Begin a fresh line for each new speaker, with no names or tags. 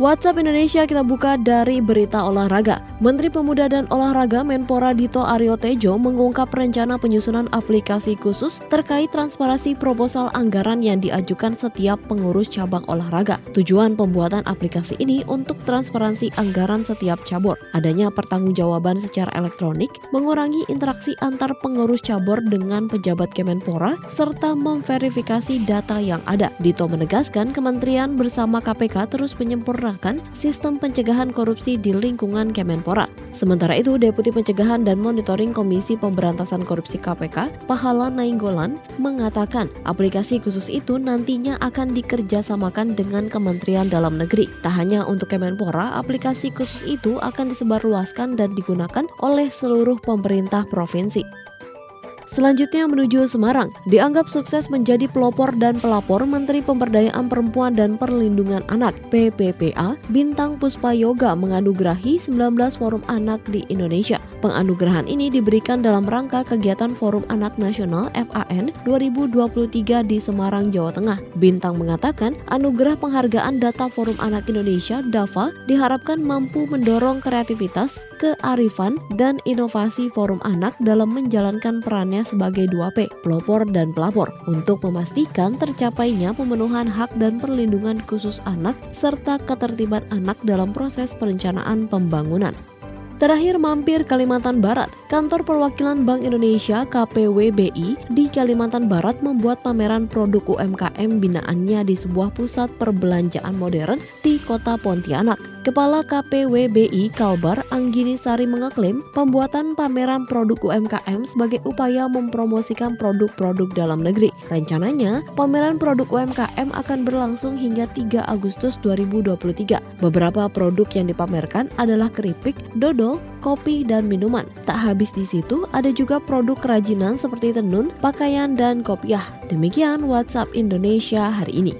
WhatsApp Indonesia kita buka dari berita olahraga. Menteri Pemuda dan Olahraga Menpora Dito Aryo Tejo mengungkap rencana penyusunan aplikasi khusus terkait transparansi proposal anggaran yang diajukan setiap pengurus cabang olahraga. Tujuan pembuatan aplikasi ini untuk transparansi anggaran setiap cabur. Adanya pertanggungjawaban secara elektronik, mengurangi interaksi antar pengurus cabur dengan pejabat Kemenpora, serta memverifikasi data yang ada. Dito menegaskan kementerian bersama KPK terus menyempurnakan menyempurnakan sistem pencegahan korupsi di lingkungan Kemenpora. Sementara itu, Deputi Pencegahan dan Monitoring Komisi Pemberantasan Korupsi KPK, Pahala Nainggolan, mengatakan aplikasi khusus itu nantinya akan dikerjasamakan dengan Kementerian Dalam Negeri. Tak hanya untuk Kemenpora, aplikasi khusus itu akan disebarluaskan dan digunakan oleh seluruh pemerintah provinsi. Selanjutnya menuju Semarang, dianggap sukses menjadi pelopor dan pelapor Menteri Pemberdayaan Perempuan dan Perlindungan Anak PPPA, Bintang Puspa Yoga menganugerahi 19 forum anak di Indonesia. Penganugerahan ini diberikan dalam rangka kegiatan Forum Anak Nasional FAN 2023 di Semarang, Jawa Tengah. Bintang mengatakan, anugerah penghargaan data Forum Anak Indonesia DAFA diharapkan mampu mendorong kreativitas, kearifan, dan inovasi forum anak dalam menjalankan perannya sebagai 2P, pelopor dan pelapor, untuk memastikan tercapainya pemenuhan hak dan perlindungan khusus anak serta ketertiban anak dalam proses perencanaan pembangunan. Terakhir mampir Kalimantan Barat, kantor perwakilan Bank Indonesia KPWBI di Kalimantan Barat membuat pameran produk UMKM binaannya di sebuah pusat perbelanjaan modern di kota Pontianak. Kepala KPWBI Kalbar Anggini Sari mengeklaim pembuatan pameran produk UMKM sebagai upaya mempromosikan produk-produk dalam negeri. Rencananya, pameran produk UMKM akan berlangsung hingga 3 Agustus 2023. Beberapa produk yang dipamerkan adalah keripik, dodol, kopi, dan minuman. Tak habis di situ, ada juga produk kerajinan seperti tenun, pakaian, dan kopiah. Demikian WhatsApp Indonesia hari ini.